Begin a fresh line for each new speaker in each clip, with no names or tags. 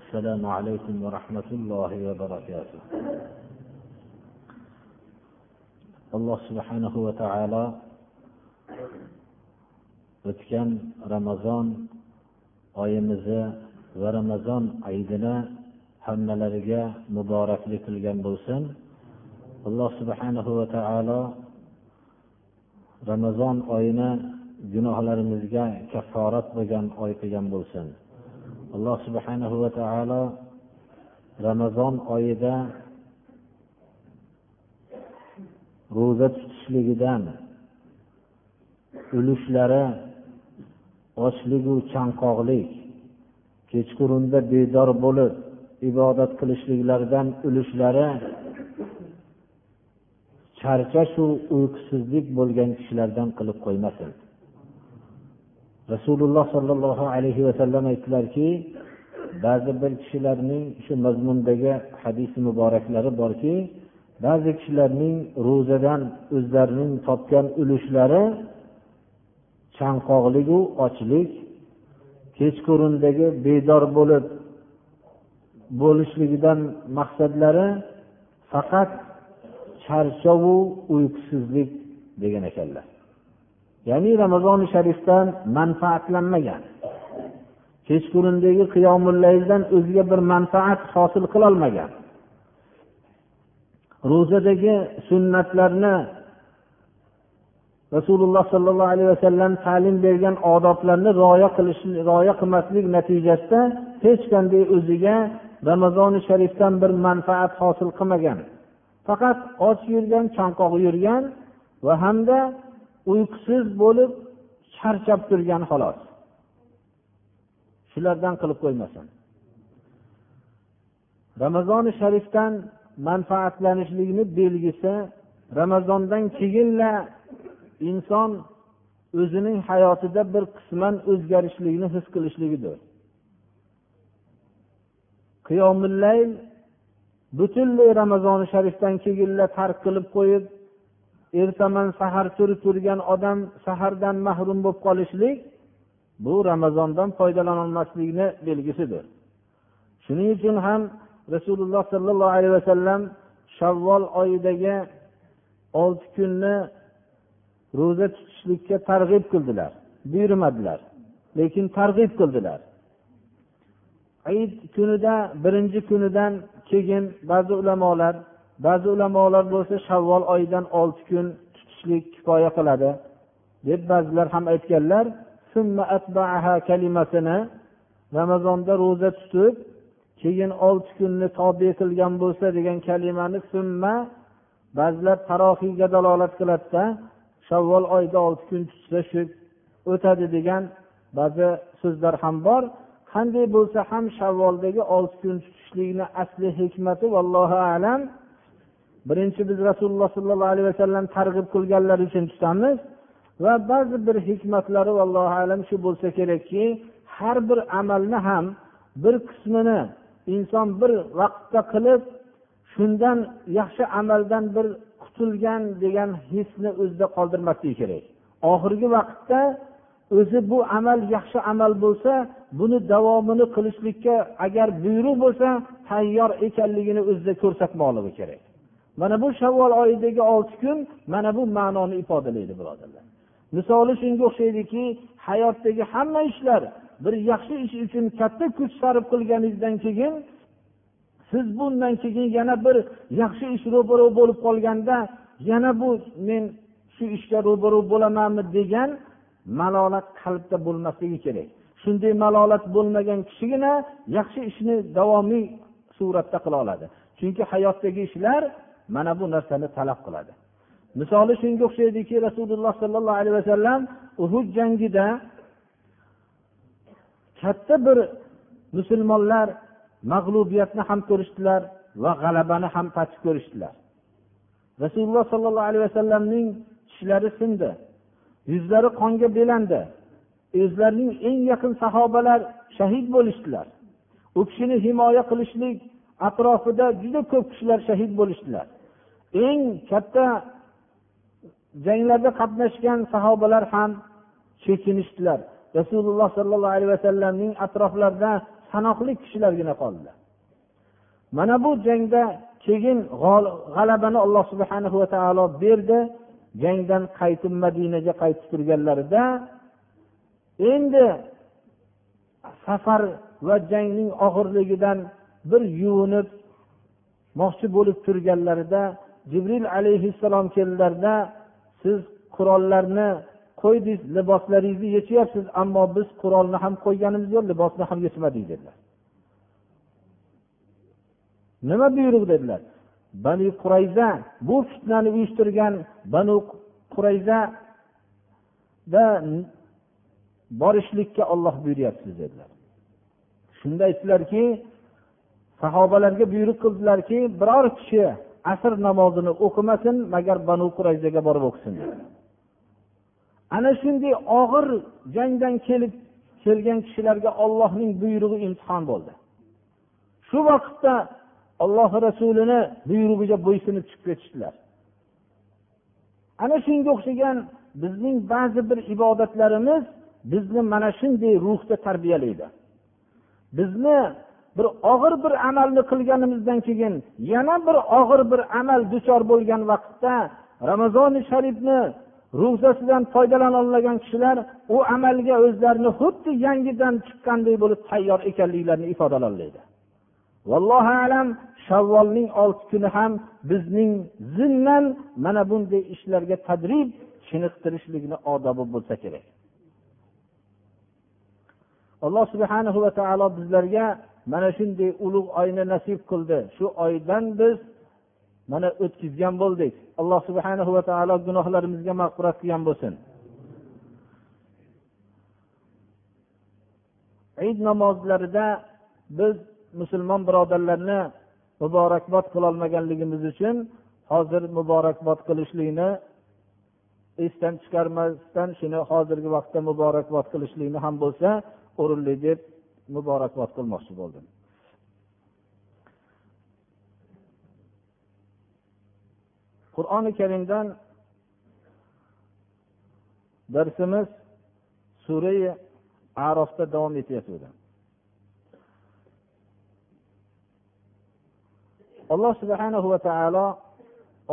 السلام عليكم ورحمة الله وبركاته alloh subhanahu va taolo o'tgan ramazon oyimizni va ramazon hayitini hammalariga muboraklik qilgan bo'lsin alloh subhanahu va taolo ramazon oyini gunohlarimizga kafforat bo'lgan oy qilgan bo'lsin Alloh subhanahu va taolo ramazon oyida ro'za tutishligidan ulushlari ochligu chanqoqlik kechqurunda bedor bo'lib ibodat qilishliklaridan ulushlari charchashu uyqusizlik bo'lgan kishilardan qilib qo'ymasin. Rasululloh sollallohu alayhi vasallam aytdilarki ba'zi bir kishilarning shu mazmundagi hadisi muboraklari borki ba'zi kishilarning ro'zadan o'zlarining topgan ulushlari chanqoqligu ochlik kechqurundagi bedor bo'lib bo'lishligidan maqsadlari faqat charchovu uyqusizlik degan ekanlar. Ya'ni ramazoni sharifdan manfaatlanmagan. Kechqurundagi qiyomullayldan o'ziga bir manfaat hosil qilolmagan. Ro'zadagi sunnatlarni rasululloh sollallohu alayhi vasallam ta'lim bergan odoblarni rioya qilish rioya qilmaslik natijasida hech qanday o'ziga ramazoni sharifdan bir manfaat hosil qilmagan. Faqat och yurgan chanqoq yurgan va hamda uyqusiz bo'lib charchab turgan xolos. Shulardan qilib qo'ymasin. Ramazoni sharifdan manfaatlanishlikni belgisi ramazondan keyinla inson o'zining hayotida bir qisman o'zgarishlikni his qilishligidir. Qiyomillayl butunlay ramazoni sharifdan keyinla tark qilib qo'yib ertaman sahar turib turgan odam sahardan mahrum bo'lib qolishlik bu ramazondan foydalanolmaslikni belgisidir. Shuning uchun ham rasululloh sollallohu alayhi vasallam shavvol oyidagi olti kunni ro'za tutishlikka targ'ib qildilar buyurmadilar lekin targ'ib qildilar. Hayit kunida birinchi kunidan keyin ba'zi ulamolar ba'zi ulamolar bo'lsa shavvol oyidan olti kun tutishlik kifoya qiladi. Deb ba'zilar ham aytganlar kalimasini ramazonda ro'za tutib keyin olti kunni tobe qilgan bo'lsa degan kalimani summa ba'zilar tarohiyga dalolat qiladida shavvol oyida olti kun tutsa shu o'tadi degan ba'zi so'zlar ham bor. Qanday bo'lsa ham shavvoldagi olti kun tutishlikni asli hikmati vallohu alam birinchi biz rasululloh sollallohu alayhi vasallam targ'ib qilganlari uchun tutamiz. Va ba'zi bir hikmatlari vallohu alam shu bo'lsa kerakki har bir amalni ham bir qismini inson bir vaqtda qilib shundan yaxshi amaldan bir qutulgan degan hisni o'zida qoldirmasligi kerak. Oxirgi vaqtda o'zi bu amal yaxshi amal bo'lsa buni davomini qilishlikka agar buyruq bo'lsa tayyor ekanligini o'zida ko'rsatmoqligi kerak. Mana bu shavvol oyidagi olti kun mana bu ma'noni ifodalaydi birodarlar. Misoli shunga o'xshaydiki hayotdagi hamma ishlar bir yaxshi ish uchun katta kuch sarf qilganingizdan keyin siz bundan keyin yana bir yaxshi ish ro'baro bo'lib qolganda yana bu men shu ishga ro'baro bo'lamanmi? degan malolat qalbda bo'lmasligi kerak. Shunday malolat bo'lmagan kishigina yaxshi ishni davomiy suratda qila oladi. Chunki hayotdagi ishlar mana bu narsani talab qiladi. Misoli shunga o'xshaydiki rasululloh sollallohu alayhi vasallam uhud jangida katta bir musulmonlar mag'lubiyatni ham ko'rishdilar va g'alabani ham tatib ko'rishdilar. Rasululloh sollallohu alayhi vasallamning tishlari sindi yuzlari qonga belandi. O'zlarining eng yaqin sahobalar shahid bo'lishdilar. U kishini himoya qilishlik atrofida juda ko'p kishilar shahid bo'lishdilar. Eng katta janglarda qatnashgan sahobalar ham chekinishdilar rasululloh sollallohu alayhi vasallamning atroflarida sanoqli kishilargina qoldi mana bu jangda keyin g'alabani alloh subhana va taolo berdi. Jangdan qaytib madinaga qaytib turganlarida endi safar va jangning og'irligidan bir yuvinib moqchi bo'lib turganlarida jibril alayhissalom keldilarda siz qurollarni qo'ydingiz liboslaringizni yechyapsiz ammo biz qurolni ham qo'yganimiz yo'q libosni ham yechmadik dedilar. Nima buyruq dedilar? Banu qurayza bu fitnani uyushtirgan banu qurayzada borishlikka olloh buyuryapsiz dedilar. Shunda aytdilarki sahobalarga buyruq qildilarki biror kishi asr namozini o'qimasin magar banu qurayzaga borib o'qisin. Ana shunday og'ir jangdan kelib kelgan kishilarga ollohning buyrug'i imtihon bo'ldi. Shu vaqtda olloh rasulini buyrug'iga bo'ysunib chiqib ketishdilar. Ana shunga o'xshagan bizning ba'zi bir ibodatlarimiz bizni mana shunday ruhda tarbiyalaydi. Bizni bir og'ir bir amalni qilganimizdan keyin yana bir og'ir bir amal duchor bo'lgan vaqtda ramazoni sharifni ro'zasidan foydalana olmagan kishilar u amalga o'zlarini xuddi yangidan chiqqanday bo'lib tayyor ekanliklarini ifodalaydi vallohu alam shavvolning olti kuni ham bizning zimman mana bunday ishlarga tadrib chiniqtirishlikni odobi bo'lsa kerak. Alloh subhanahu va taolo bizlarga mana shunday ulug' oyni nasib qildi. Shu oydan biz mana o'tkazgan bo'ldik. Alloh subhana va taolo gunohlarimizga mag'firat qilgan bo'lsin. Id namozlarida biz musulmon birodarlarni muborakbod qilolmaganligimiz uchun hozir muborakbod qilishlikni esdan chiqarmasdan shuni hozirgi vaqtda muborakbod qilishlikni ham bo'lsa o'rinli deb muborakbod qilmoqchi bo'ldim. Qur'oni karimdan darsimiz surai arofda davom etayotgandi. Alloh subhanahu va taolo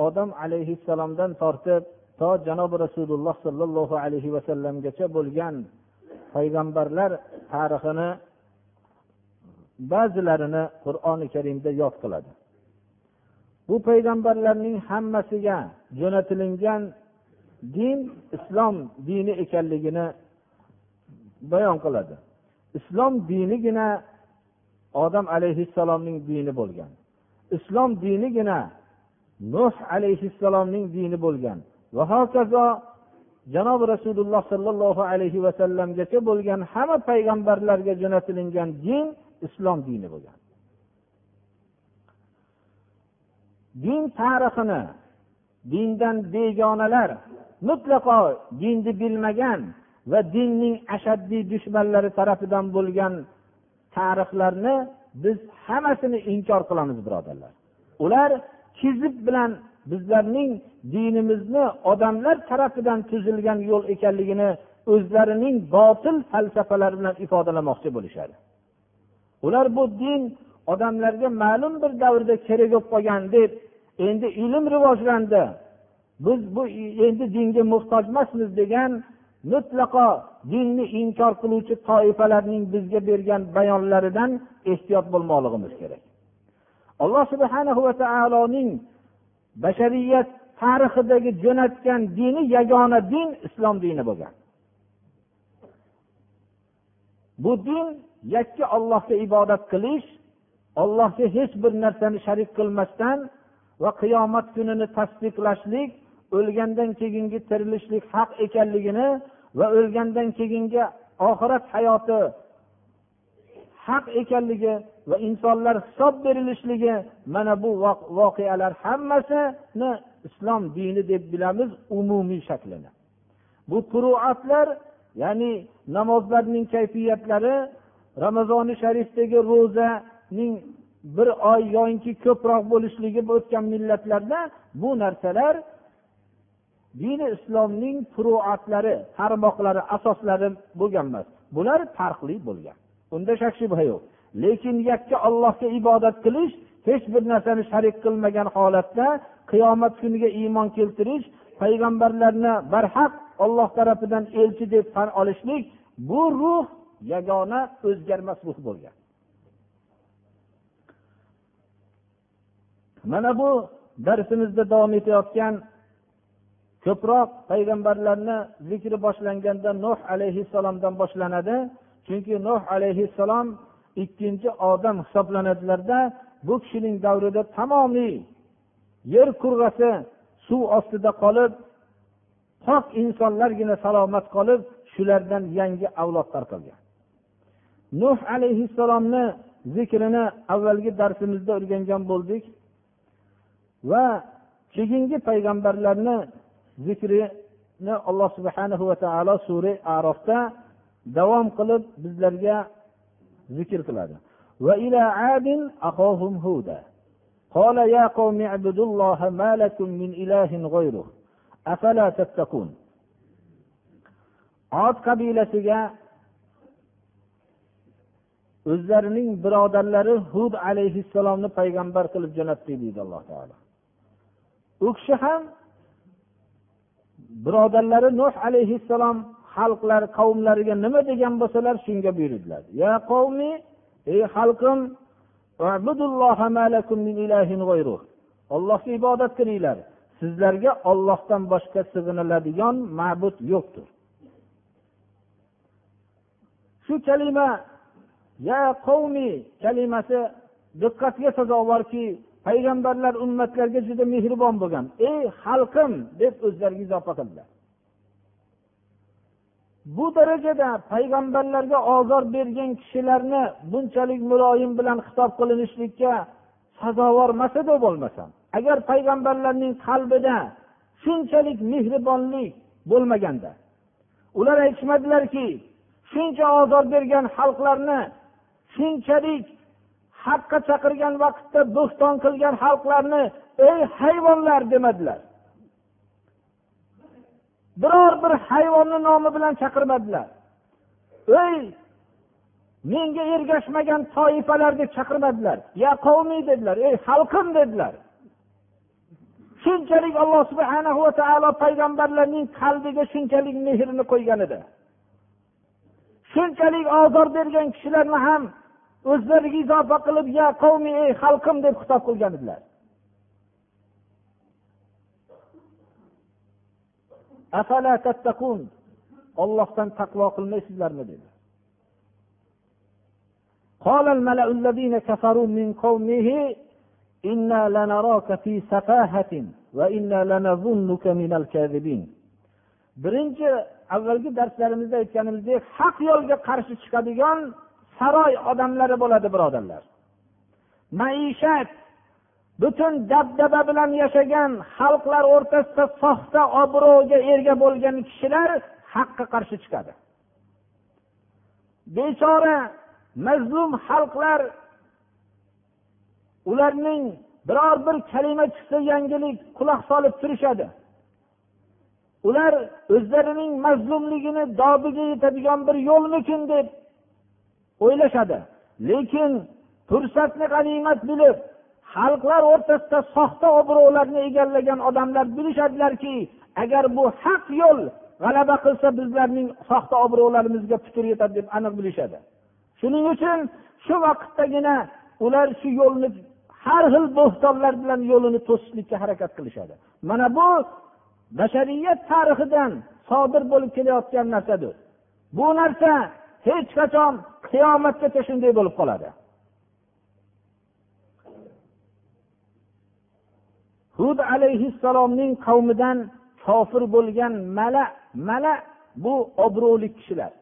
odam alayhissalomdan tortib to janobi rasululloh sollallohu alayhi vasallamgacha bo'lgan payg'ambarlar tarixini ba'zilarini qur'oni karimda yod qiladi. Bu payg'ambarlarning hammasiga jo'natilingan din islom dini ekanligini bayon qiladi. Islom dinigina odam alayhissalomning dini bo'lgan. Islom dinigina nuh alayhissalomning dini bo'lgan. Va hokazo janobi rasululloh sollallohu alayhi vasallamgacha bo'lgan hamma payg'ambarlarga jo'natilingan din islom dini bo'lgan. Din tarixini dindan begonalar mutlaqo dinni bilmagan va dinning ashaddiy dushmanlari tarafidan bo'lgan tarixlarni biz hammasini inkor qilamiz birodarlar. Ular kizib bilan bizlarning dinimizni odamlar tarafidan tuzilgan yo'l ekanligini o'zlarining botil falsafalari bilan ifodalamoqchi bo'lishadi. Ular bu din odamlarga ma'lum bir davrda kerak bo'lib qolgan deb endi ilm rivojlandi. Biz bu endi dinga muhtoj emasmiz degan mutlaqo dinni inkor qiluvchi toifalarning bizga bergan bayonlaridan ehtiyot bo'lmoqligimiz kerak. Alloh subhana va taoloning bashariyat tarixidagi jo'natgan dini yagona din islom dini bo'lgan. Bu din yakka ollohga ibodat qilish ollohga hech bir narsani sharik qilmasdan va qiyomat kunini tasdiqlashlik o'lgandan keyingi tirilishlik haq ekanligini va o'lgandan keyingi oxirat hayoti haq ekanligi va insonlar hisob berilishligi mana bu voqealar hammasini islom dini deb bilamiz umumiy shaklini. Bu furuatlar ya'ni namozlarning kayfiyatlari ramazoni sharifdagi ro'zaning bir oy yoinki ko'proq bo'lishligi o'tgan millatlarda bu narsalar dini islomning furuatlari tarmoqlari asoslari bo'lgan emas. Bular farqli bo'lgan. Unda shak shubha yo'q. Lekin yakka ollohga ibodat qilish hech bir narsani sharik qilmagan holatda qiyomat kuniga iymon keltirish payg'ambarlarni barhaq olloh tarafidan elchi deb tan olishlik bu ruh yagona o'zgarmas ruh bo'lgan. Mana bu darsimizda davom etayotgan ko'proq payg'ambarlarni zikri boshlanganda nuh alayhissalomdan boshlanadi. Chunki nuh alayhissalom ikkinchi odam hisoblanadilarda bu kishining davrida tamomiy yer kurrasi suv ostida qolib pok insonlargina salomat qolib shulardan yangi avlod tarqalgan nuh alayhissalomni zikrini avvalgi darsimizda o'rgangan bo'ldik va keyingi payg'ambarlarni zikrini alloh subhana va taolo sura arofda davom qilib bizlarga zikr qiladi وإلى عاد أخاهم هودا قال يا قوم اعبدوا الله ما لكم من إله غيره أفلا تتقون od qabilasiga o'zlarining birodarlari hud alayhissalomni payg'ambar qilib jo'natdik deydi alloh taolo. U kishi ham birodarlari nuh alayhissalom xalqlar qavmlariga nima degan bo'lsalar shunga buyurdilar. Ya qavmi ey xalqim ollohga ibodat qilinglar. Sizlarga ollohdan boshqa sig'iniladigan ma'bud yo'qdir. Shu kalima ya qavmi kalimasi diqqatga sazovorki payg'ambarlar ummatlarga juda mehribon bo'lgan. Ey xalqim deb o'zlariga izofa qildilar. Bu darajada payg'ambarlarga ozor bergan kishilarni bunchalik muloyim bilan xitob qilinishlikka sazovor emas edi bo'lmasam. Agar payg'ambarlarning qalbida shunchalik mehribonlik bo'lmaganda ular aytishmadilarki shuncha ozor bergan xalqlarni shunchalik haqqa chaqirgan vaqtda bo'xton qilgan xalqlarni ey hayvonlar! demadilar. Biror bir hayvonni nomi bilan chaqirmadilar. Ey menga ergashmagan toifalar deb chaqirmadilar. Ya qavmiy dedilar. Ey xalqim! dedilar. Shunchalik alloh subhana va taolo payg'ambarlarning qalbiga shunchalik mehrni qo'ygan edi. Shunchalik ozor bergan kishilarni ham o'zlariga izofa qilib ya qavmi ey xalqim deb xitob qilgan edilar ollohdan taqvo qilmaysizlarmi dedi قال الملأ الذين كفروا من قومه إنا لنراك في سفاهة وإنا لنظنك من الكاذبين birinchi avvalgi darslarimizda aytganimizdek haq yo'lga qarshi chiqadigan saroy odamlari bo'ladi birodarlar. Maishat butun dabdaba bilan yashagan xalqlar o'rtasida soxta obro'ga ega bo'lgan kishilar haqqa qarshi chiqadi. Bechora mazlum xalqlar ularning biror bir kalima chiqsa yangilik quloq solib turishadi. Ular o'zlarining mazlumligini dobiga yetadigan bir yo'lmikin deb o'ylashadi. Lekin fursatni g'animat bilib xalqlar o'rtasida soxta obro'larni egallagan odamlar bilishadilarki agar bu haq yo'l g'alaba qilsa bizlarning soxta obro'larimizga putur yetadi deb aniq bilishadi. Shuning uchun shu vaqtdagina ular shu yo'lni har xil bo'xtonlar bilan yo'lini to'sishlikka harakat qilishadi. Mana bu bashariyat tarixidan sodir bo'lib kelayotgan narsadir. Bu narsa hech qachon qiyomatgacha shunday bo'lib qoladi. Hud alayhissalomning qavmidan kofir bo'lgan mala mala bu obro'li kishilar.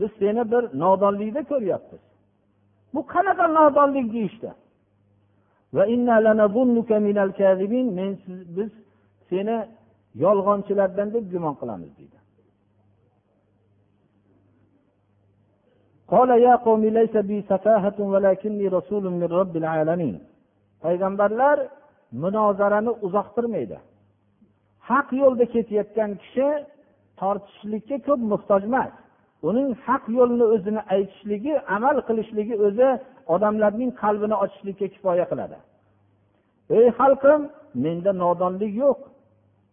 Biz seni bir nodonlikda ko'ryapmiz. Bu qanaqa nodonlik deyishdi? Biz seni yolg'onchilardan deb gumon qilamiz deydi. Payg'ambarlar munozarani uzoqtirmaydi. Haq yo'lda ketayotgan kishi tortishishlikka ko'p muhtoj emas. Uning haq yo'lni o'zini aytishligi amal qilishligi o'zi odamlarning qalbini ochishlikka kifoya qiladi. Ey xalqim menda nodonlik yo'q.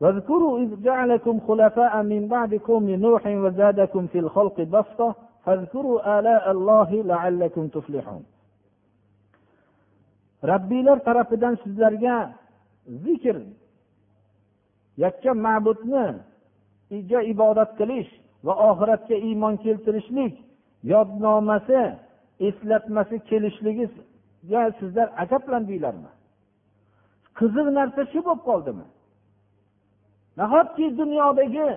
واذكروا إذ جعلكم خلفاء من بعد قوم نوح وزادكم في الخلق بسطة فاذكروا آلاء الله لعلكم تفلحون robbiylar tarafidan sizlarga zikr yakka ma'budni ibodat qilish va oxiratga iymon keltirishlik yodnomasi eslatmasi kelishligiga sizlar ajablandinglarmi qiziq narsa shu bo'lib qoldimi nahotki dunyodagi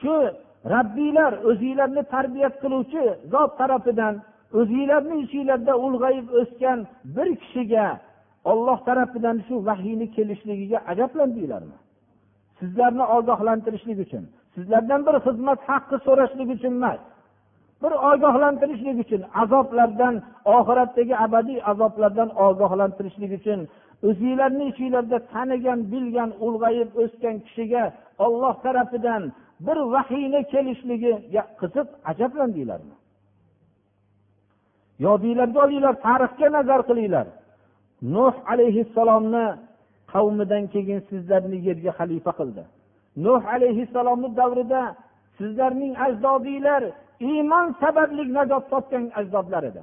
shu rabbiylar o'zinglarni tarbiyat qiluvchi zot tarafidan o'zinglarni ichinglarda ulg'ayib o'sgan bir kishiga olloh tarafidan shu vahiyni kelishligiga ajablandinglarmi sizlarni ogohlantirishlik uchun sizlardan bir xizmat haqqi so'rashlik uchun emas bir ogohlantirishlik uchun azoblardan oxiratdagi abadiy azoblardan ogohlantirishlik uchun o'zinglarni ichinglarda tanigan bilgan ulg'ayib o'sgan kishiga olloh tarafidan bir vahiyni kelishligiga qiziq ajablandinglarmi yodinglarga olinglar tarixga nazar qilinglar. Nuh alayhissalomni qavmidan keyin sizlarni yerga xalifa qildi. Nuh alayhissalomni davrida sizlarning ajdodinglar iymon sababli najot topgan ajdodlar edi.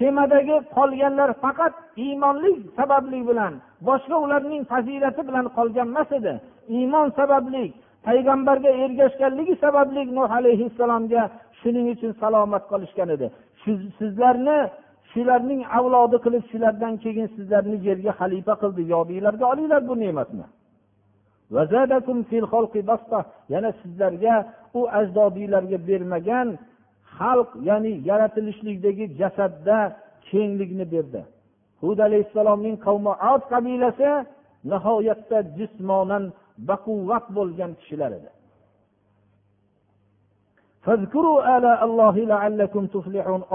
Kemadagi qolganlar faqat iymonlik sababli bilan boshqa ularning fazilati bilan qolgan emas edi. Iymon sababli payg'ambarga ergashganligi sababli nuh alayhissalomga shuning uchun salomat qolishgan edi. Sizlarni shularning avlodi qilib shulardan keyin sizlarni yerga xalifa qildi. Yodinglarga olinglar bu ne'matni. Yana sizlarga u ajdodiylarga bermagan xalq ya'ni yaratilishlikdagi jasadda kenglikni berdi. Hud alayhissalomning qavmi od qabilasi nihoyatda jismonan baquvvat bo'lgan kishilar edi.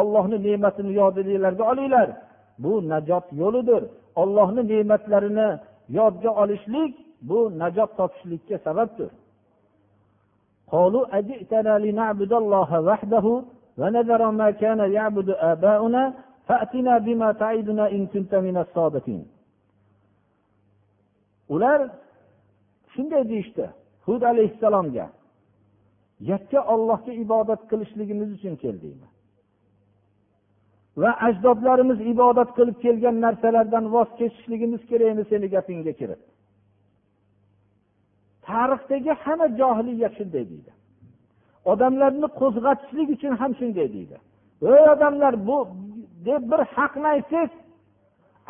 Ollohni ne'matini yodinglarga olinglar. Bu najot yo'lidir. Ollohni ne'matlarini yodga olishlik bu najot topishlikka sababdir. ular shunday deyishdi hud alayhissalomga yakka ollohga ibodat qilishligimiz uchun keldik va ajdodlarimiz ibodat qilib kelgan narsalardan voz kechishligimiz kerakmi seni gapingga kirib? Tarixdagi hamma johiliyat shunday deydi. Odamlarni qo'zg'atishlik uchun ham shunday deydi. Ey odamlar bu deb bir haqni aytsangiz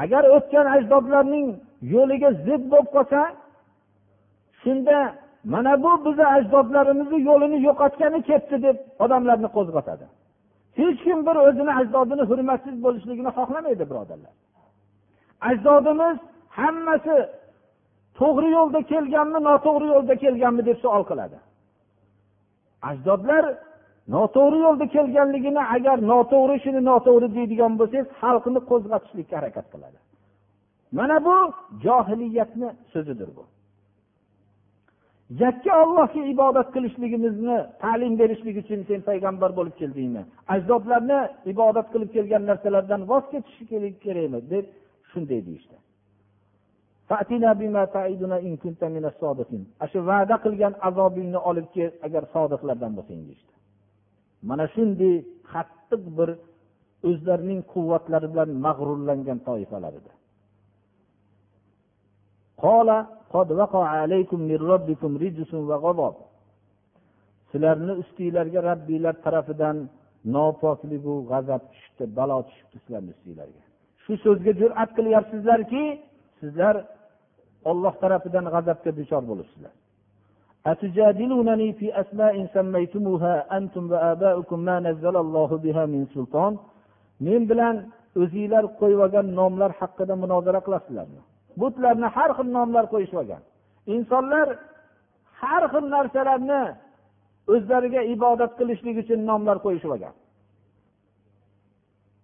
agar o'tgan ajdodlarning yo'liga zid bo'lib qolsa shunda mana bu bizni ajdodlarimizni yo'lini yo'qotgani ketdi deb odamlarni qo'zg'atadi hech kim bir o'zini ajdodini hurmatsiz bo'lishligini xohlamaydi birodarlar. Ajdodimiz hammasi to'g'ri yo'lda kelganmi noto'g'ri yo'lda kelganmi deb savol qiladi. Ajdodlar noto'g'ri yo'lda kelganligini agar noto'g'ri ishini noto'g'ri deydigan bo'lsangiz xalqni qo'zg'atishlikka harakat qiladi. Mana bu johiliyatni so'zidir bu. Yakka ollohga ibodat qilishligimizni ta'lim berishlik uchun sen payg'ambar bo'lib keldingmi? Ajdodlarni ibodat qilib kelgan narsalardan voz kechish kerakmi? deb shunday deyishdi. Shu va'da qilgan azobingni olib kel agar sodiqlardan bo'lsang deyishdi mana shunday qattiq bir o'zlarining quvvatlari bilan mag'rurlangan toifalar edi sizlarni ustinglarga robbinglar tarafidan nopokligu g'azab tushibdi balo tushibdi sizlarni ustinglarga. Shu so'zga jur'at qilyapsizlarki sizlar olloh tarafidan g'azabga duchor bo'libsizlar أتجادلونني في أسماء سميتموها أنتم وآباؤكم ما نزل الله بها من سلطان men bilan o'zinglar qo'yib olgan nomlar haqida munozara qilasizlarmi butlarni har xil nomlar qo'yishib olgan insonlar har xil narsalarni o'zlariga ibodat qilishlik uchun nomlar qo'yishib olgan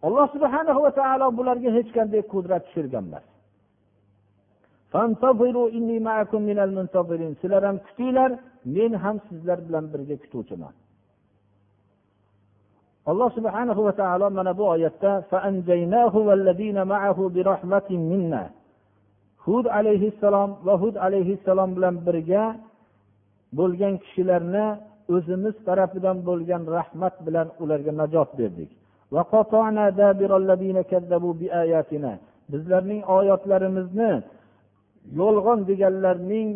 alloh subhana va taolo bularga hech qanday qudrat tushirgan emas sizlar ham kutinglar men ham sizlar bilan birga kutuvchiman alloh subhana va taolo mana bu oyatda hud alayhissalom va hud alayhissalom bilan birga bo'lgan kishilarni o'zimiz tarafidan bo'lgan rahmat bilan ularga najot berdik bizlarning oyatlarimizni yolg'on deganlarning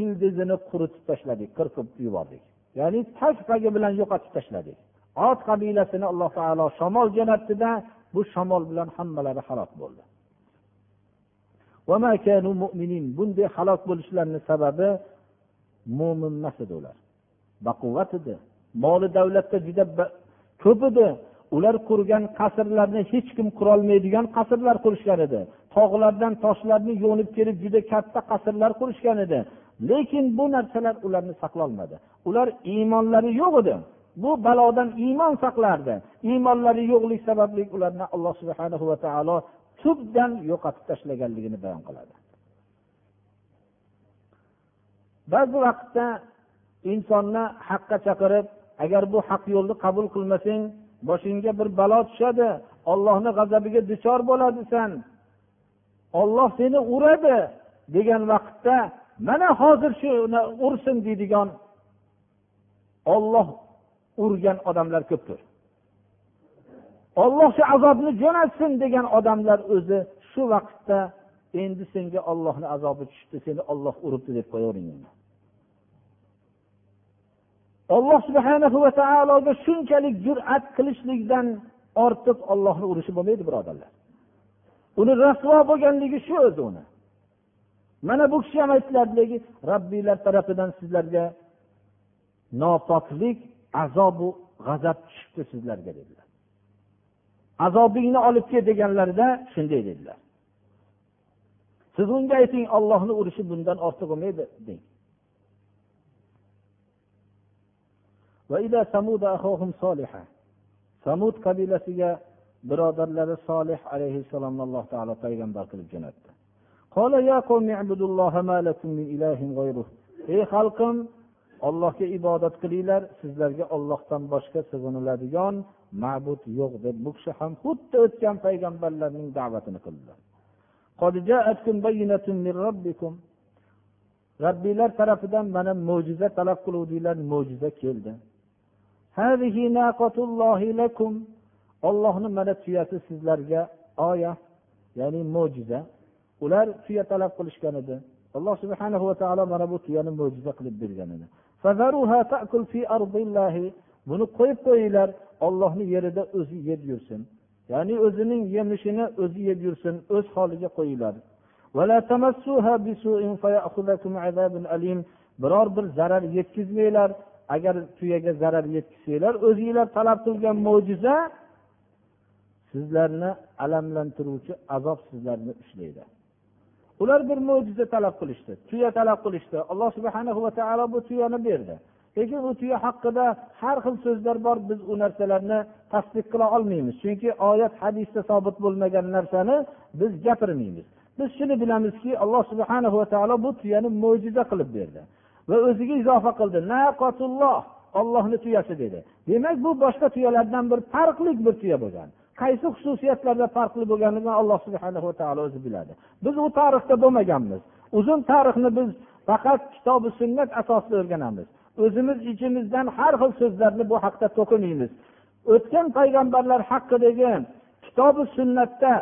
ildizini quritib tashladik qirqib yubordik. Ya'ni tag bilan yo'qotib tashladik. Ot qabilasini alloh taolo shamol jo'natdida bu shamol bilan hammalari halok bo'ldi. Bunday halok bo'lishlarini sababi mo'min emas edi ular. Baquvvat edi. Moli davlatda juda ko'p edi. Ular qurgan qasrlarni hech kim qurolmaydigan qasrlar qurishgan edi. Tog'lardan toshlarni yo'nib kelib juda katta qasrlar qurishgan edi. Lekin bu narsalar ularni saqlolmadi. Ular iymonlari yo'q edi. Bu balodan iymon saqlardi. Iymonlari yo'qlik sababli ularni alloh subhana va taolo tubdan yo'qotib tashlaganligini bayon qiladi. Ba'zi vaqtda insonni haqqa chaqirib agar bu haq yo'lni qabul qilmasang boshingga bir balo tushadi. Ollohni g'azabiga duchor bo'ladisan. Olloh seni uradi degan vaqtda mana hozir shuni ursin deydigan olloh urgan odamlar ko'pdir. Olloh shu azobni jo'natsin degan odamlar o'zi shu vaqtda endi senga ollohni azobi tushdi seni olloh uribdi deb qo'yavering olloh subhana va taologa shunchalik jur'at qilishlikdan ortiq ollohni urishi bo'lmaydi birodarlar. Uni rasvo bo'lganligi shu o'zi uni. Mana bu kishi ham aytiladiki robbiylar tarafidan sizlarga nopoklik azobu g'azab tushibdi sizlarga dedilar. Azobingni olib kel deganlarida shunday dedilar. Siz unga ayting ollohni urishi bundan ortiq bo'lmaydi deng. Samud qabilasiga birodarlari solih alayhissalomni alloh taolo payg'ambar qilib jo'natdi. Ey xalqim ollohga ibodat qilinglar sizlarga ollohdan boshqa sig'iniladigan ma'bud yo'q deb bu kishi ham xuddi o'tgan payg'ambarlarning da'vatini qildilar robbiylar tarafidan mana mo'jiza talab qiluvdinglar mo'jiza keldi. Ollohni mana tuyasi sizlarga oya ya'ni mo'jiza. Ular tuya talab qilishgan edi. Alloh subhana va taolo mana bu tuyani mo'jiza qilib bergan edi. Buni qo'yib qo'yinglar ollohni yerida o'zi yeb yursin. Ya'ni o'zining yemishini o'zi yeb yursin o'z holiga qo'yinglar. Biror bir zarar yetkazmanglar agar tuyaga zarar yetkazsanglar o'zinglar talab qilgan mo'jiza sizlarni alamlantiruvchi azob sizlarni ushlaydi ular bir mo'jiza talab qilishdi. Tuya talab qilishdi. Alloh subhana va taolo bu tuyani berdi. Lekin u tuya haqida har xil so'zlar bor biz u narsalarni tasdiq qila olmaymiz. Chunki oyat hadisda sobit bo'lmagan narsani biz gapirmaymiz. Biz shuni bilamizki alloh subhana va taolo bu tuyani mo'jiza qilib berdi. Va o'ziga izofa qildi. Naqotulloh ollohni tuyasi dedi. Demak bu boshqa tuyalardan bir farqli bir tuya bo'lgan. Qaysi xususiyatlarda farqli bo'lganligini alloh subhana va taolo o'zi biladi. Biz u tarixda bo'lmaganmiz. Uzun tarixni biz faqat kitobi sunnat asosida o'rganamiz. O'zimiz ichimizdan har xil so'zlarni bu haqda to'qimaymiz. O'tgan payg'ambarlar haqidagi kitobi sunnatda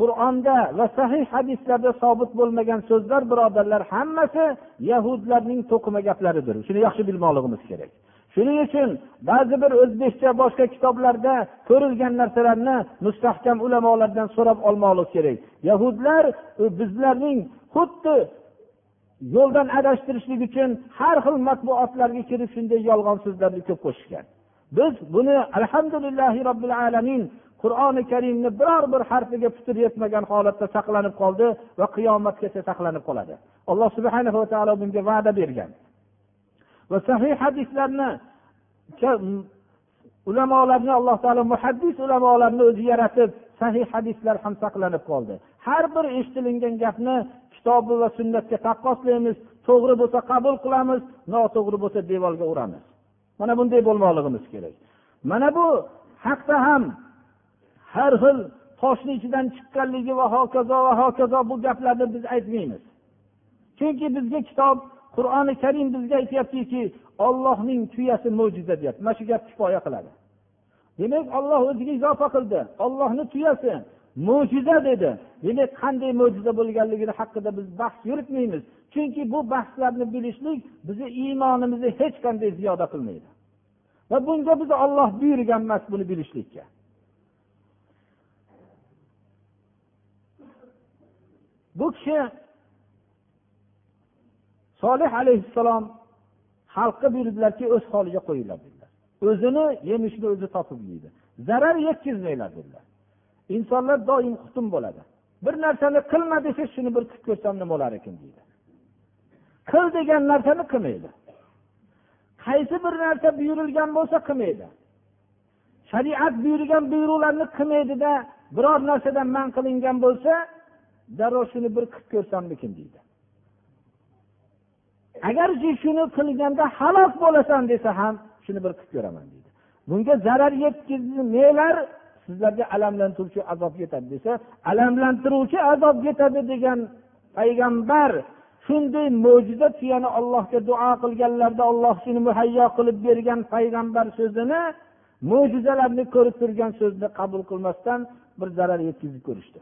qur'onda va sahih hadislarda sobit bo'lmagan so'zlar birodarlar hammasi yahudlarning to'qima gaplaridir. Shuni yaxshi bilmoqligimiz kerak. Shuning uchun ba'zi bir o'zbekcha boshqa kitoblarda ko'rilgan narsalarni mustahkam ulamolardan so'rab olmoqlik kerak. Yahudlar bizlarning xuddi yo'ldan adashtirishlik uchun har xil matbuotlarga kirib shunday yolg'on so'zlarni ko'p qo'shishgan. Biz buni alhamdulillahi robbil alamin qur'oni karimni biror bir harfiga putur yetmagan holatda saqlanib qoldi va qiyomatgacha saqlanib qoladi. Alloh subhana va taolo bunga va'da bergan. Va sahih hadislarni ulamolarni alloh taolo muhaddis ulamolarni o'zi yaratib sahih hadislar ham saqlanib qoldi. Har bir eshitilingan gapni kitobi va sunnatga taqqoslaymiz to'g'ri bo'lsa qabul qilamiz noto'g'ri bo'lsa devorga uramiz. Mana bunday bo'lmoqligimiz kerak. Mana bu haqda ham har xil toshni ichidan chiqqanligi va hokazo va hokazo bu gaplarni biz aytmaymiz. Chunki bizga kitob qur'oni karim bizga aytyaptiki ollohning tuyasi mo'jiza deyapti. Mana shu gap kifoya qiladi. Demak olloh o'ziga izofa qildi. Ollohni tuyasi mo'jiza dedi. Demak qanday mo'jiza bo'lganligini haqida biz bahs yuritmaymiz. Chunki bu bahslarni bilishlik bizni iymonimizni hech qanday ziyoda qilmaydi. Va bunga biz olloh buyurgan emas buni bilishlikka. Bu kishi solih alayhissalom xalqqa buyurdilarki o'z holiga qo'yinglar dedilar. O'zini yemishni o'zi topib yeydi. Zarar yetkazmanglar dedilar. Insonlar doim hukm bo'ladi. Bir narsani qilma desa shuni bir qilib ko'rsam nima bo'lar ekan deydi. Qil degan narsani qilmaydi. Qaysi bir narsa buyurilgan bo'lsa qilmaydi. Shariat buyurgan buyruqlarni qilmaydida biror narsadan man qilingan bo'lsa darrov shuni bir qilib ko'rsammikin deydi. Agarki shuni qilganda halok bo'lasan desa ham shuni bir qilib ko'raman deydi. Bunga zarar yetkazmalar sizlarga alamlantiruvchi azob yetadi desa alamlantiruvchi azob yetadi degan payg'ambar shunday mo'jiza tuyani ollohga duo qilganlarda olloh shuni muhayyo qilib bergan payg'ambar so'zini mo'jizalarni ko'rib turgan so'zni qabul qilmasdan bir zarar yetkazib ko'rishdi.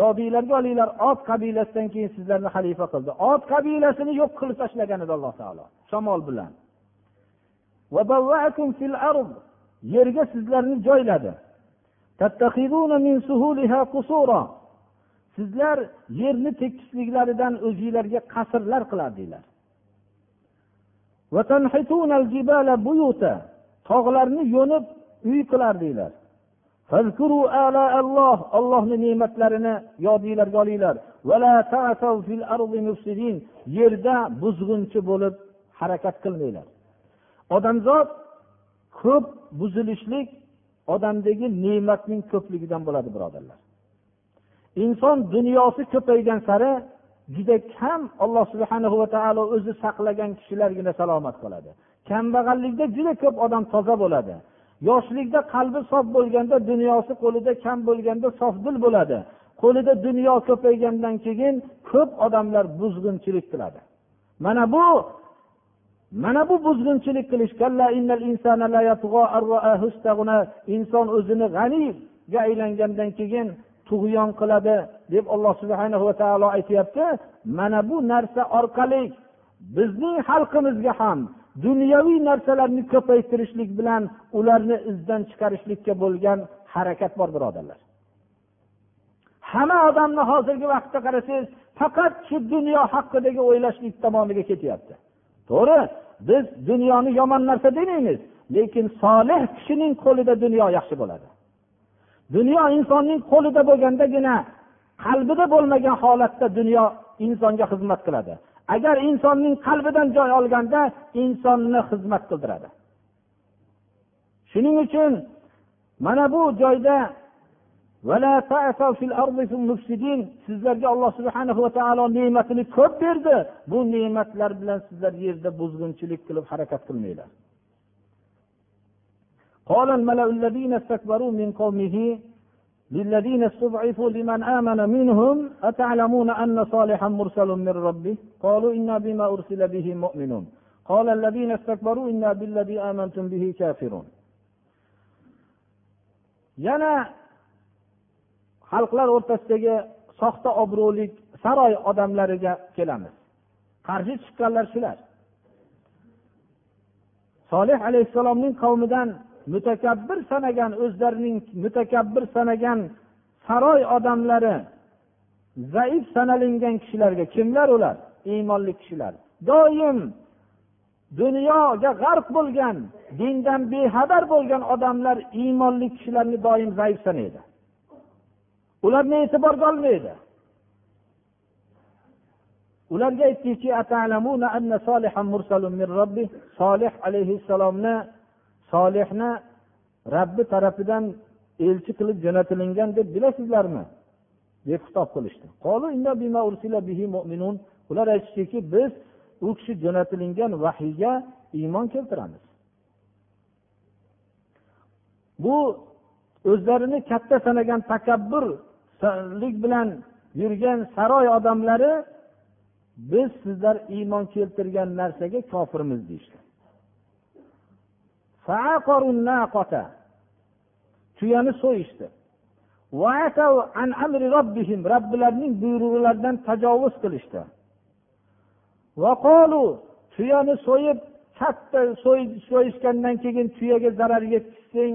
Yodinglarga olinglar ot qabilasidan keyin sizlarni xalifa qildi. Ot qabilasini yo'q qilib tashlagan edi alloh taolo shamol bilan. yerga sizlarni joyladi. sizlar yerni tekisliklaridan o'zinglarga qasrlar qilardinglar. tog'larni yo'nib uy qilardinglar ollohni ne'matlarini yodinglarga olinglar. Yerda buzg'unchi bo'lib harakat qilmanglar. Odamzod ko'p buzilishlik odamdagi ne'matning ko'pligidan bo'ladi birodarlar. Inson dunyosi ko'paygan sari juda kam alloh subhana va taolo o'zi saqlagan kishilargina salomat qoladi. Kambag'allikda juda ko'p odam toza bo'ladi. Yoshlikda qalbi sof bo'lganda dunyosi qo'lida kam bo'lganda sofdil bo'ladi. Qo'lida dunyo ko'paygandan keyin ko'p odamlar buzg'unchilik qiladi. Mana bu mana bu buzg'unchilik qilish inson o'zini g'aniyga aylangandan keyin tug'yon qiladi deb alloh subhana va taolo aytyapti. Mana bu narsa orqali bizning xalqimizga ham dunyoviy narsalarni ko'paytirishlik bilan ularni izdan chiqarishlikka bo'lgan harakat bor birodarlar. Hamma odamni hozirgi vaqtda qarasangiz faqat shu dunyo haqidagi o'ylashlik tomoniga ketyapti. To'g'ri biz dunyoni yomon narsa demaymiz lekin solih kishining qo'lida dunyo yaxshi bo'ladi. Dunyo insonning qo'lida bo'lgandagina qalbida bo'lmagan holatda dunyo insonga xizmat qiladi. Agar insonning qalbidan joy olganda insonni xizmat qildiradi. Shuning uchun mana bu joyda sizlarga alloh subhana va taolo ne'matini ko'p berdi. Bu ne'matlar bilan sizlar yerda buzg'unchilik qilib harakat qilmanglar. للذين استضعفوا لمن آمن منهم أتعلمون أن صالحا مرسل من ربه قالوا إنا بما أرسل به مؤمنون قال الذين استكبروا إنا بالذي آمنتم به كافرون yana xalqlar o'rtasidagi soxta obro'lik saroy odamlariga kelamiz qarshi chiqqanlar shular solih alayhissalomning qavmidan mutakabbir sanagan o'zlarining mutakabbir sanagan saroy odamlari zaif sanalingan kishilarga kimlar ular? Iymonli kishilar. Doim dunyoga g'arq bo'lgan dindan bexabar bo'lgan odamlar iymonli kishilarni doim zaif sanaydi. Ularni e'tiborga olmaydi. Ularga aytdiki solih alayhissalomni solihni rabbi tarafidan elchi qilib jo'natilingan deb bilasizlarmi? deb xitob qilishdi. Ular aytishdiki biz u kishi jo'natilingan vahiyga iymon keltiramiz. Bu o'zlarini katta sanagan takabburlik bilan yurgan saroy odamlari biz sizlar iymon keltirgan narsaga kofirmiz deyishdi. Tuyani so'yishdi robbilarining buyruqlaridan tajovuz qilishdi tuyani so'yib katta so'yishgandan keyin tuyaga zarar yetkazsang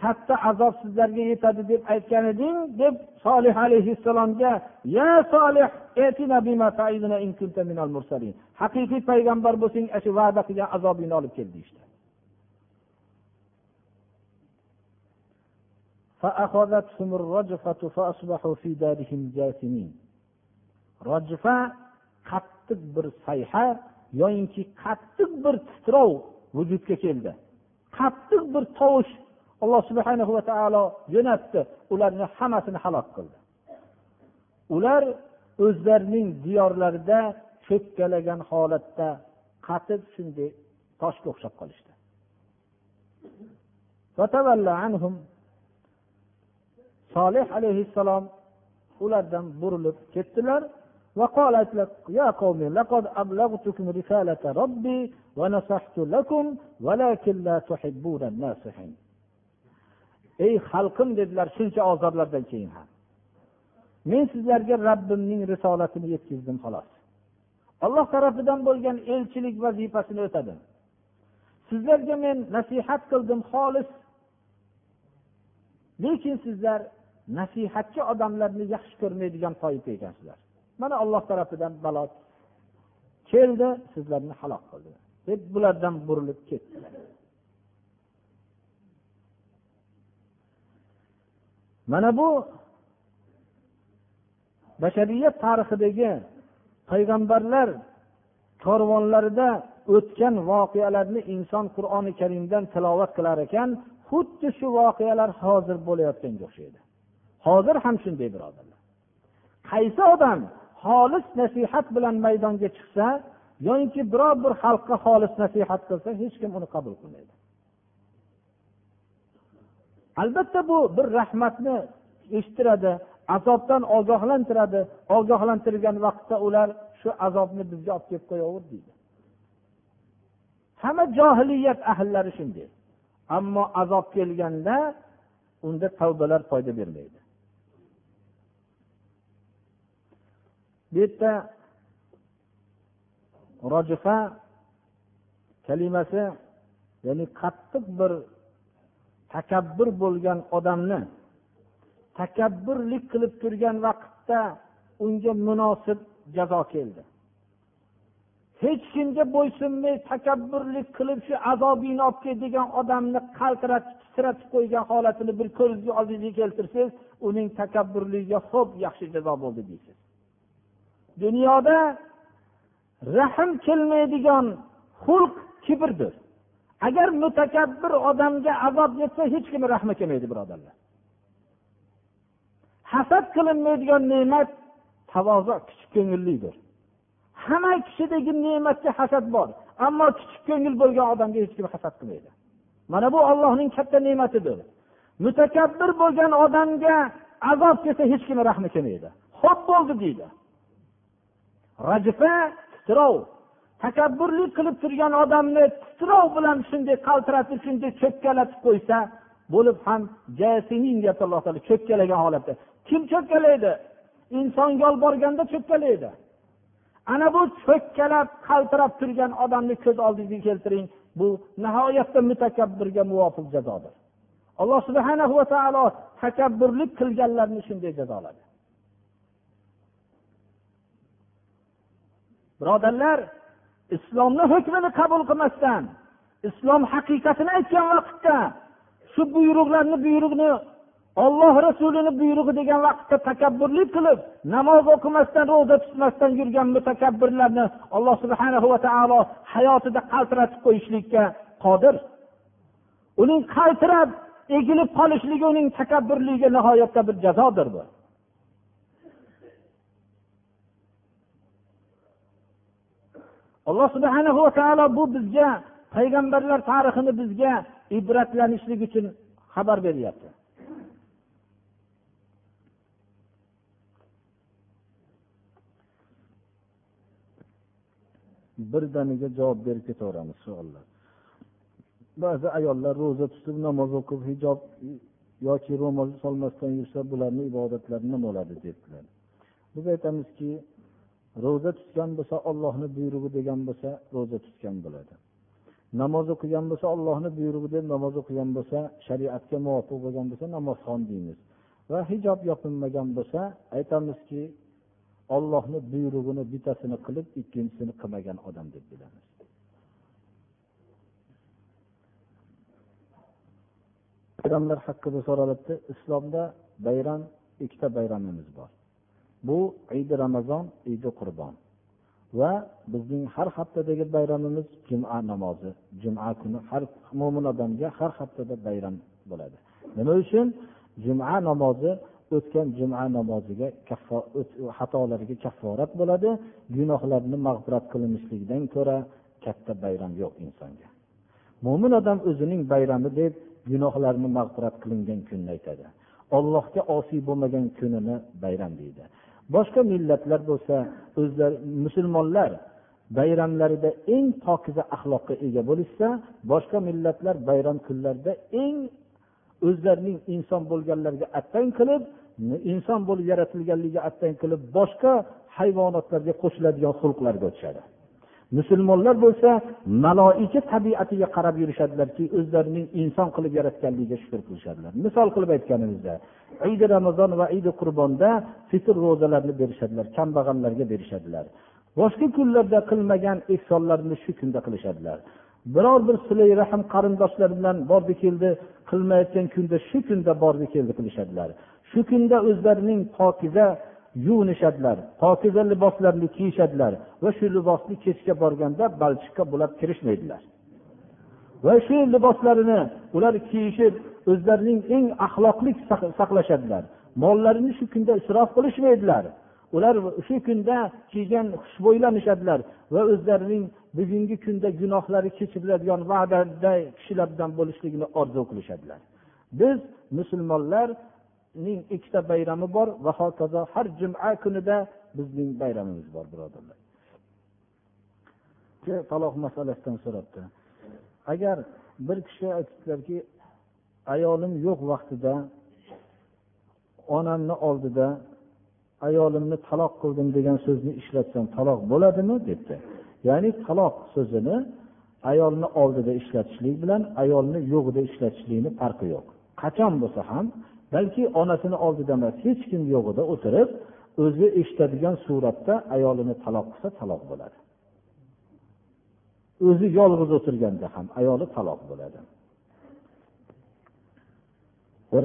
katta azob sizlarga yetadi deb aytgan eding deb solih alayhissalomga ya solih haqiqiy payg'ambar bo'lsang shu va'da qilgan azobingni olib kel deyishdi rojifa qattiq bir sayha yoyinki qattiq bir titrov vujudga keldi qattiq bir tovush alloh subhana va taolo jo'natdi ularni hammasini halok qildi ular o'zlarining diyorlarida cho'kkalagan holatda qatib shunday toshga o'xshab qolishdi solih alayhissalom ulardan burilib ketdilar وقالت لك يا قوم لقد أبلغتكم رسالة ربي ونصحت لكم ولكن لا تحبون الناصحين ey xalqim dedilar shuncha ozorlardan keyin ham men sizlarga rabbimning risolatini yetkazdim xolos alloh tarafidan bo'lgan elchilik vazifasini o'tadim sizlarga men nasihat qildim xolis lekin sizlar nasihatchi odamlarni yaxshi ko'rmaydigan toifa ekansizlar mana olloh tarafidan balo keldi sizlarni halok qildi. Deb bulardan burilib ketdilar. Mana bu bashariyat tarixidagi payg'ambarlar korvonlarida o'tgan voqealarni inson qur'oni karimdan tilovat qilar ekan xuddi shu voqealar hozir bo'layotganga o'xshaydi. Hozir ham shunday birodarlar. Qaysi odam xolis nasihat bilan maydonga chiqsa yoinki biror bir xalqqa xolis nasihat qilsa hech kim uni qabul qilmaydi. Albatta bu bir rahmatni eshittiradi azobdan ogohlantiradi. Ogohlantirgan vaqtda ular shu azobni bizga olib kelib qo'yaver deydi. Hamma johiliyat ahllari shunday. Ammo azob kelganda unda tavbalar foyda bermaydi. Bu yerda rojifa kalimasi ya'ni qattiq bir takabbur bo'lgan odamni takabburlik qilib turgan vaqtda unga munosib jazo keldi. Hech kimga bo'ysunmay takabburlik qilib shu azobingni olib kel degan odamni qaltiratib titratib qo'ygan holatini bir ko'zga oldingizga keltirsangiz uning takabburligiga xo'p yaxshi jazo bo'ldi deysiz. Dunyoda rahm kelmaydigan xulq kibrdir agar mutakabbir odamga azob yetsa hech kim rahmi kelmaydi birodarlar. Hasad qilinmaydigan ne'mat tavozo kichik ko'ngillikdir hamma kishidagi ne'matga hasad bor ammo kichik ko'ngil bo'lgan odamga hech kim hasad qilmaydi. Mana bu ollohning katta ne'matidir. Mutakabbir bo'lgan odamga azob kelsa hech kim rahmi kelmaydi. Xo'p bo'ldi deydi. Rajfa titrov. Takabburlik qilib turgan odamni titrov bilan shunday qaltiratib shunday cho'kkalatib qo'ysa bo'lib ham deyapti alloh taolo cho'kkalagan holatda. Kim cho'kkalaydi? Inson yolborganda cho'kkalaydi. Ana bu cho'kkalab qaltirab turgan odamni ko'z oldingizga keltiring. Bu nihoyatda mutakabbirga muvofiq jazodir. Alloh subhana va taolo takabburlik qilganlarni shunday jazoladi. Birodarlar islomni hukmini qabul qilmasdan islom haqiqatini aytgan vaqtda shu buyruqlarni buyruqni olloh rasulini buyrug'i degan vaqtda takabburlik qilib namoz o'qimasdan ro'za tutmasdan yurgan mutakabbirlarni alloh subhana va taolo hayotida qaltiratib qo'yishlikka qodir. Uning qaltirab egilib qolishligi uning takabburligiga nihoyatda bir jazodir bu. Alloh subhana va taolo bu bizga payg'ambarlar tarixini bizga ibratlanishlik uchun xabar beryapti. Birdaniga javob berib ketaveramiz savollar ba'zi ayollar ro'za tutib namoz o'qib hijob yoki ro'mol solmasdan yursa bularni ibodatlari nima bo'ladi debdilar. Biz aytamizki ro'za tutgan bo'lsa ollohni buyrug'i degan bo'lsa ro'za tutgan bo'ladi. Namoz o'qigan bo'lsa ollohni buyrug'i deb namoz o'qigan bo'lsa shariatga muvofiq bo'lgan bo'lsa namozxon deymiz. Va hijob yopinmagan bo'lsa aytamizki ollohni buyrug'ini bittasini qilib ikkinchisini qilmagan odam deb bilamiz. Bayramlar haqida so'ralibdi islomda bayram ikkita bayramimiz bor. Bu idi ramazon idi qurbon va bizning har haftadagi bayramimiz juma namozi. Juma kuni har mo'min odamga har haftada bayram bo'ladi. Nima uchun? Juma namozi o'tgan juma namoziga xatolarga kafforat bo'ladi. Gunohlarni mag'firat qilinishligidan ko'ra katta bayram yo'q insonga. Mo'min odam o'zining bayrami deb gunohlarni mag'firat qilingan kunni aytadi. Ollohga osiy bo'lmagan kunini bayram deydi. Boshqa millatlar bo'lsa o'zlari musulmonlar bayramlarida eng pokiza axloqqa ega bo'lishsa boshqa millatlar bayram kunlarida eng o'zlarining inson bo'lganlariga attang qilib inson bo'lib yaratilganligiga attang qilib boshqa hayvonotlarga qo'shiladigan xulqlarga o'tishadi musulmonlar bo'lsa maloika tabiatiga qarab yurishadilarki o'zlarining inson qilib yaratganligiga shukur qilishadilar. Misol qilib aytganimizda idi ramazon va idi qurbonda fitr ro'zalarni berishadilar kambag'allarga berishadilar. Boshqa kunlarda qilmagan ehsonlarni shu kunda qilishadilar. Biror bir silay rahm qarindoshlar bilan bordi keldi qilmayotgan kunda shu kunda bordi keldi qilishadilar. Shu kunda o'zlarining pokiza yuvinishadilar pokiza liboslarni kiyishadilar va shu libosni kechga borganda balchiqqa bulab kirishmaydilar. Va shu liboslarini ular kiyishib o'zlarining eng axloqli saqlashadilar. Mollarini shu kunda isrof qilishmaydilar. Ular shu kunda kiygan xushbo'ylanishadilar va o'zlarining bugungi kunda gunohlari kechiriladigan va'dada kishilardan bo'lishligini orzu qilishadilar. Biz musulmonlar ning ikkita bayrami bor va hokazo har juma kunida bizning bayramimiz bor birodarlar. Taloq masalasidan so'rabdi. Agar bir kishi aytibdilarki ayolim yo'q vaqtida onamni oldida ayolimni taloq qildim degan so'zni ishlatsam taloq bo'ladimi? debdi. Ya'ni taloq so'zini ayolni oldida ishlatishlik bilan ayolni yo'g'ida ishlatishlikni farqi yo'q. Qachon bo'lsa ham balki onasini oldida emas hech kim yo'g'ida o'tirib o'zi eshitadigan suratda ayolini taloq qilsa taloq bo'ladi. O'zi yolg'iz o'tirganda ham ayoli taloq bo'ladi. Bir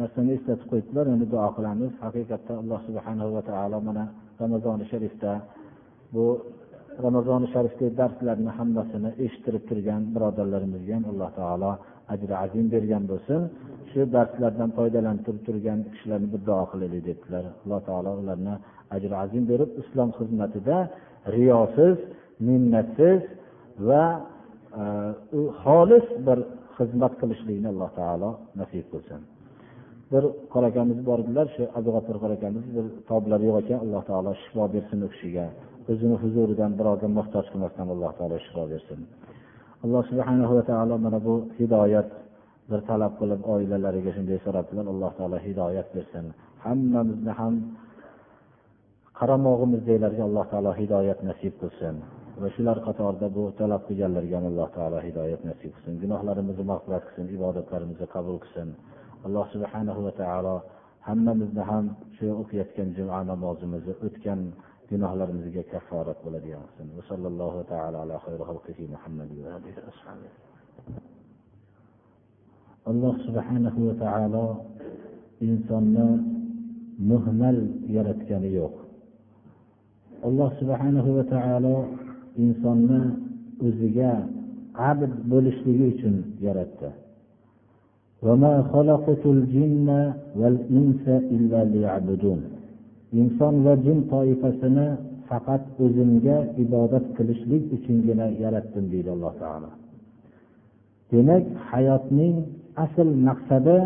narsani eslatib qo'yibdilar endi duo qilamiz. Haqiqatda alloh subhana va taolo mana ramazoni sharifda bu ramazoni sharifdagi darslarni hammasini eshittirib turgan birodarlarimizga ham alloh taolo ajri azim bergan bo'lsin. Shu darslardan foydalanib turgan kishilarni bir duo qilaylik debdilar. Alloh taolo ularni ajri azim berib islom xizmatida riyosiz minnatsiz va e, u xolis bir xizmat qilishlikni alloh taolo nasib qilsin. Bir qora akamiz bor edilar shu abdug'afur qora akamiz bir toblari yo'q ekan alloh taolo shifo bersin u kishiga. O'zini huzuridan birovga muhtoj qilmasdan alloh taolo shifo bersin. Alloh subhana va taolo mana bu hidoyat bir talab qilib oilalariga shunday so'rabdilar alloh taolo hidoyat bersin. Hammamizni ham qaramog'imizdagilarga alloh taolo hidoyat nasib qilsin. Va shular qatorida bu talab qilganlarga ham alloh taolo hidoyat nasib qilsin. Gunohlarimizni mag'firat qilsin ibodatlarimizni qabul qilsin. Alloh subhanahu va taolo hammamizni ham shu o'qiyotgan juma namozimizni o'tgan gunohlarimizga kafforat bo'ladigan qilsin. Va sallallohu taala ala xayri xalqihi muhammad va alihi ashabihi. Alloh subhanahu va taolo insonni muhmal yaratgani yo'q. Alloh subhanahu va taolo insonni o'ziga abd bo'lishligi uchun yaratdi. Inson va jin toifasini faqat o'zimga ibodat qilishlik uchungina yaratdim deydi alloh taolo. Demak hayotning asl maqsadi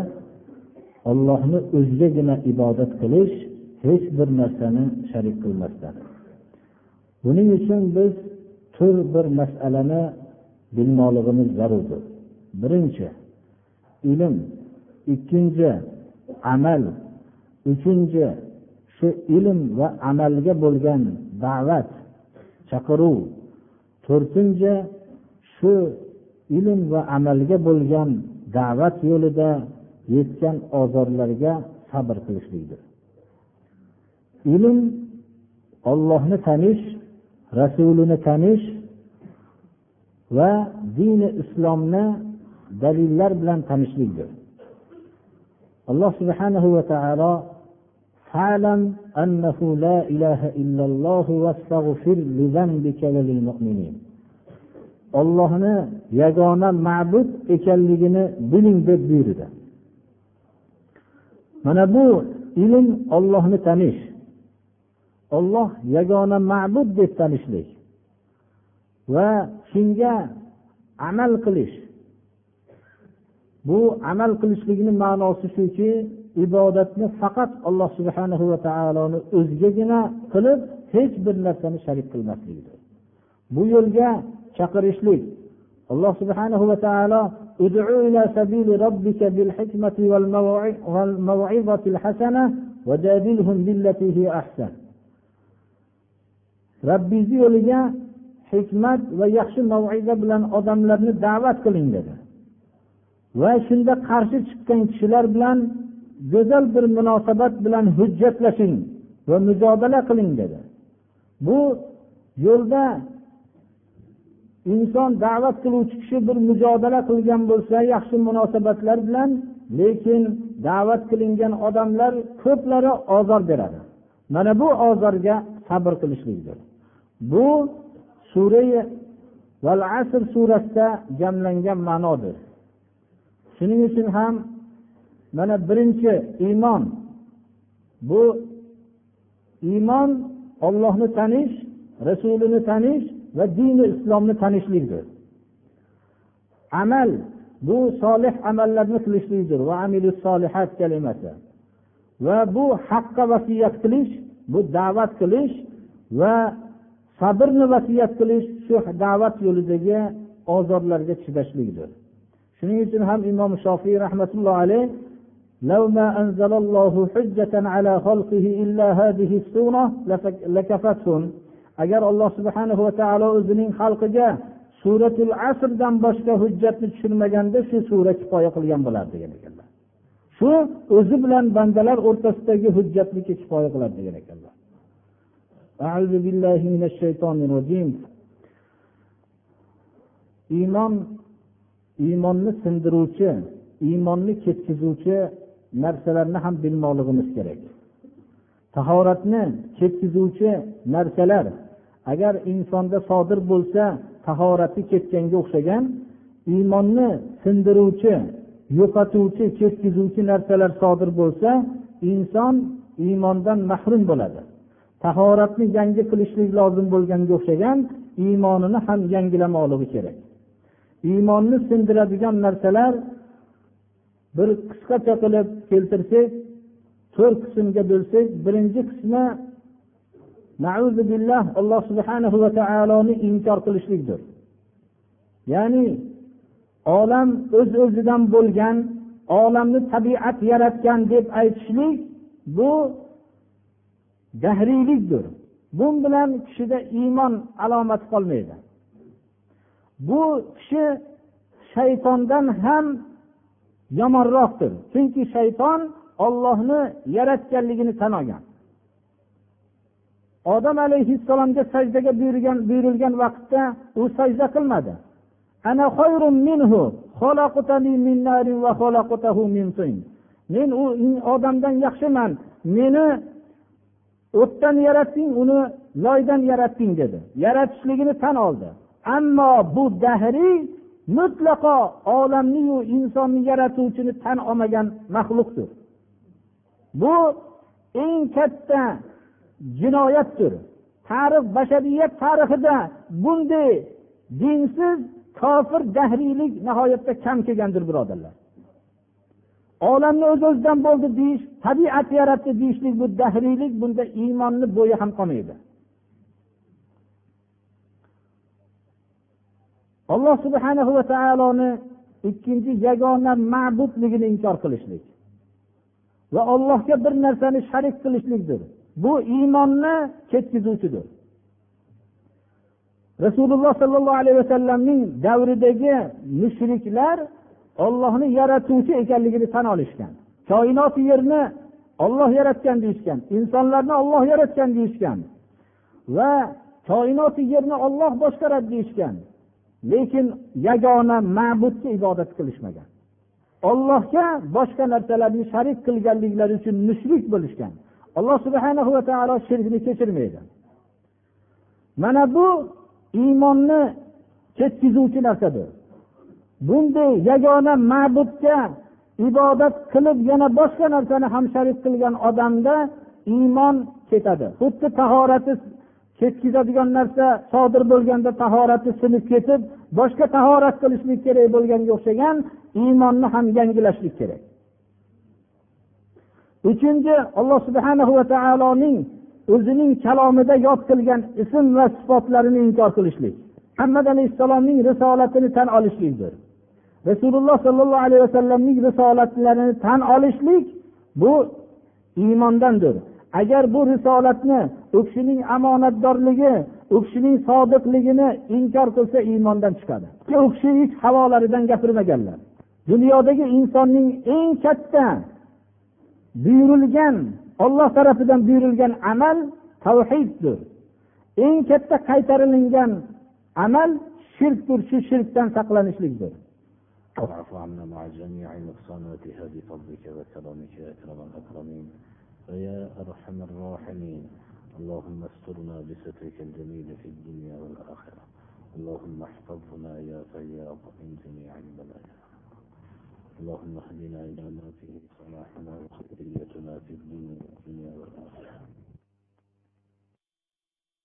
ollohni o'zigagina ibodat qilish hech bir narsani sharik qilmasdan. Buning uchun biz to'rt bir masalani bilmoqligimiz zarurdir birinchi ilm. Ikkinchi amal. Uchinchi shu ilm va amalga bo'lgan da'vat chaqiruv. To'rtinchi shu ilm va amalga bo'lgan da'vat yo'lida yetgan ozorlarga sabr qilishlikdir. Ilm ollohni tanish rasulini tanish va dini islomni dalillar bilan tanishlikdir alloh subhanahu va taolo فاعلم أنه لا إله إلا الله واستغفر لذنبك وللمؤمنين ollohni yagona ma'bud ekanligini biling deb buyurdi mana bu ilm ollohni tanish olloh yagona ma'bud deb tanishlik va shunga amal qilish bu amal qilishlikni ma'nosi shuki ibodatni faqat alloh subhana va taoloni o'zigagina qilib hech bir narsani sharik qilmaslikdir bu yo'lga chaqirishlik alloh subhanahu va taolo ادعو إلى سبيل ربك بالحكمة والموعظة الحسنة وجادلهم بالتي هي أحسن robbingizni yo'liga hikmat va yaxshi maviza bilan odamlarni da'vat qiling dedi. Va shunda qarshi chiqqan kishilar bilan go'zal bir munosabat bilan hujjatlashing va mujodala qiling dedi. Bu yo'lda inson da'vat qiluvchi kishi bir mujodala qilgan bo'lsa yaxshi munosabatlar bilan lekin da'vat qilingan odamlar ko'plari ozor beradi. Mana bu ozorga sabr qilishlikdir. Bu surai val asr surasida jamlangan ma'nodir. Shuning uchun ham mana birinchi iymon bu iymon ollohni tanish rasulini tanish va dini islomni tanishlikdir. Amal bu solih amallarni qilishlikdir. Va solihat kalimasi va bu haqqa vasiyat qilish bu da'vat qilish va sabrni vasiyat qilish shu da'vat yo'lidagi ozorlarga chidashlikdir shuning uchun ham imom shofiy rahmatullohi alayh لو ما أنزل الله حجة على خلقه إلا هذه السورة لكفتهم agar alloh subhanahu va taolo o'zining xalqiga suratul asrdan boshqa hujjatni tushirmaganda shu sura kifoya qilgan bo'lardi degan ekanlar Shu o'zi bilan bandalar o'rtasidagi hujjatlikka kifoya qiladi degan ekanlar. Iymon iymonni sindiruvchi iymonni ketkizuvchi narsalarni ham bilmoqligimiz kerak. Tahoratni ketkizuvchi narsalar agar insonda sodir bo'lsa tahorati ketganga o'xshagan iymonni sindiruvchi yo'qotuvchi ketkizuvchi narsalar sodir bo'lsa inson iymondan mahrum bo'ladi. Tahoratni yangi qilishlik lozim bo'lganga o'xshagan iymonini ham yangilamoqligi kerak. Iymonni sindiradigan narsalar bir qisqacha qilib keltirsak to'rt qismga bo'lsak birinchi qismi billah alloh subhanahu va taoloni inkor qilishlikdir. Ya'ni olam o'z öz o'zidan bo'lgan olamni tabiat yaratgan deb aytishlik bu dahriylikdir. Bu bilan kishida iymon alomati qolmaydi. Bu kishi shaytondan ham yomonroqdir. Chunki shayton ollohni yaratganligini tan olgan. Odam alayhissalomga sajdaga buyurgan buyurilgan vaqtda u sajda qilmadi. Ana minhu men u odamdan yaxshiman meni o'tdan yaratding uni loydan yaratding dedi yaratishligini tan oldi ammo bu dahriy mutlaqo olamniyu insonni yaratuvchini tan olmagan maxluqdir bu eng katta jinoyatdir tarix bashariyat tarixida bunday dinsiz kofir dahriylik nihoyatda kam kelgandir birodarlar. Olamni o'z o'zidan bo'ldi deyish tabiat yaratdi deyishlik bu dahriylik bunda iymonni bo'yi ham qolmaydi. Alloh subhanahu va taoloni ikkinchi yagona ma'budligini inkor qilishlik va allohga bir narsani sharik qilishlikdir. Bu iymonni ketkizuvchidir. Rasululloh sollallohu alayhi vasallamning davridagi mushriklar ollohni yaratuvchi ekanligini tan olishgan. Koinoti yerni olloh yaratgan deyishgan insonlarni olloh yaratgan deyishgan va koinoti yerni olloh boshqaradi deyishgan. Lekin yagona ma'budga ibodat qilishmagan. Ollohga boshqa narsalarni sharik qilganliklari uchun mushrik bo'lishgan. Alloh subhana va taolo shirkni kechirmaydi. Mana bu iymonni ketkizuvchi narsadir. Bunday yagona ma'budga ibodat qilib yana boshqa narsani ham sharik qilgan odamda iymon ketadi. Xuddi tahorati ketkizadigan narsa sodir bo'lganda tahorati sinib ketib boshqa tahorat qilishlik kerak bo'lganga o'xshagan iymonni ham yangilashlik kerak. Uchinchi alloh subhana va taoloning o'zining kalomida yod qilgan ism va sifatlarini inkor qilishlik. Muhammad alayhissalomning risolatini tan olishlikdir. Rasululloh sollallohu alayhi vasallamning risolatlarini tan olishlik bu iymondandir. Agar bu risolatni u kishining omonatdorligi u kishining sodiqligini inkor qilsa iymondan chiqadi. U kishi hech havolaridan gapirmaganlar. Dunyodagi insonning eng katta buyurilgan olloh tarafidan buyurilgan amal tavhiddir eng katta qaytarilingan amal shirkdir shu shirkdan saqlanishlikdir
واعف عنا مع جميع نقصاناتها بفضلك وكرمك يا اكرم الاكرمين ويا ارحم الراحمين اللهم استرنا بسترك الجميل في الدنيا والاخره اللهم احفظنا يا فياض من جميع البلايا اللهم اهدنا إلى ما فيه صلاحنا وخيريتنا في الدنيا والآخرة.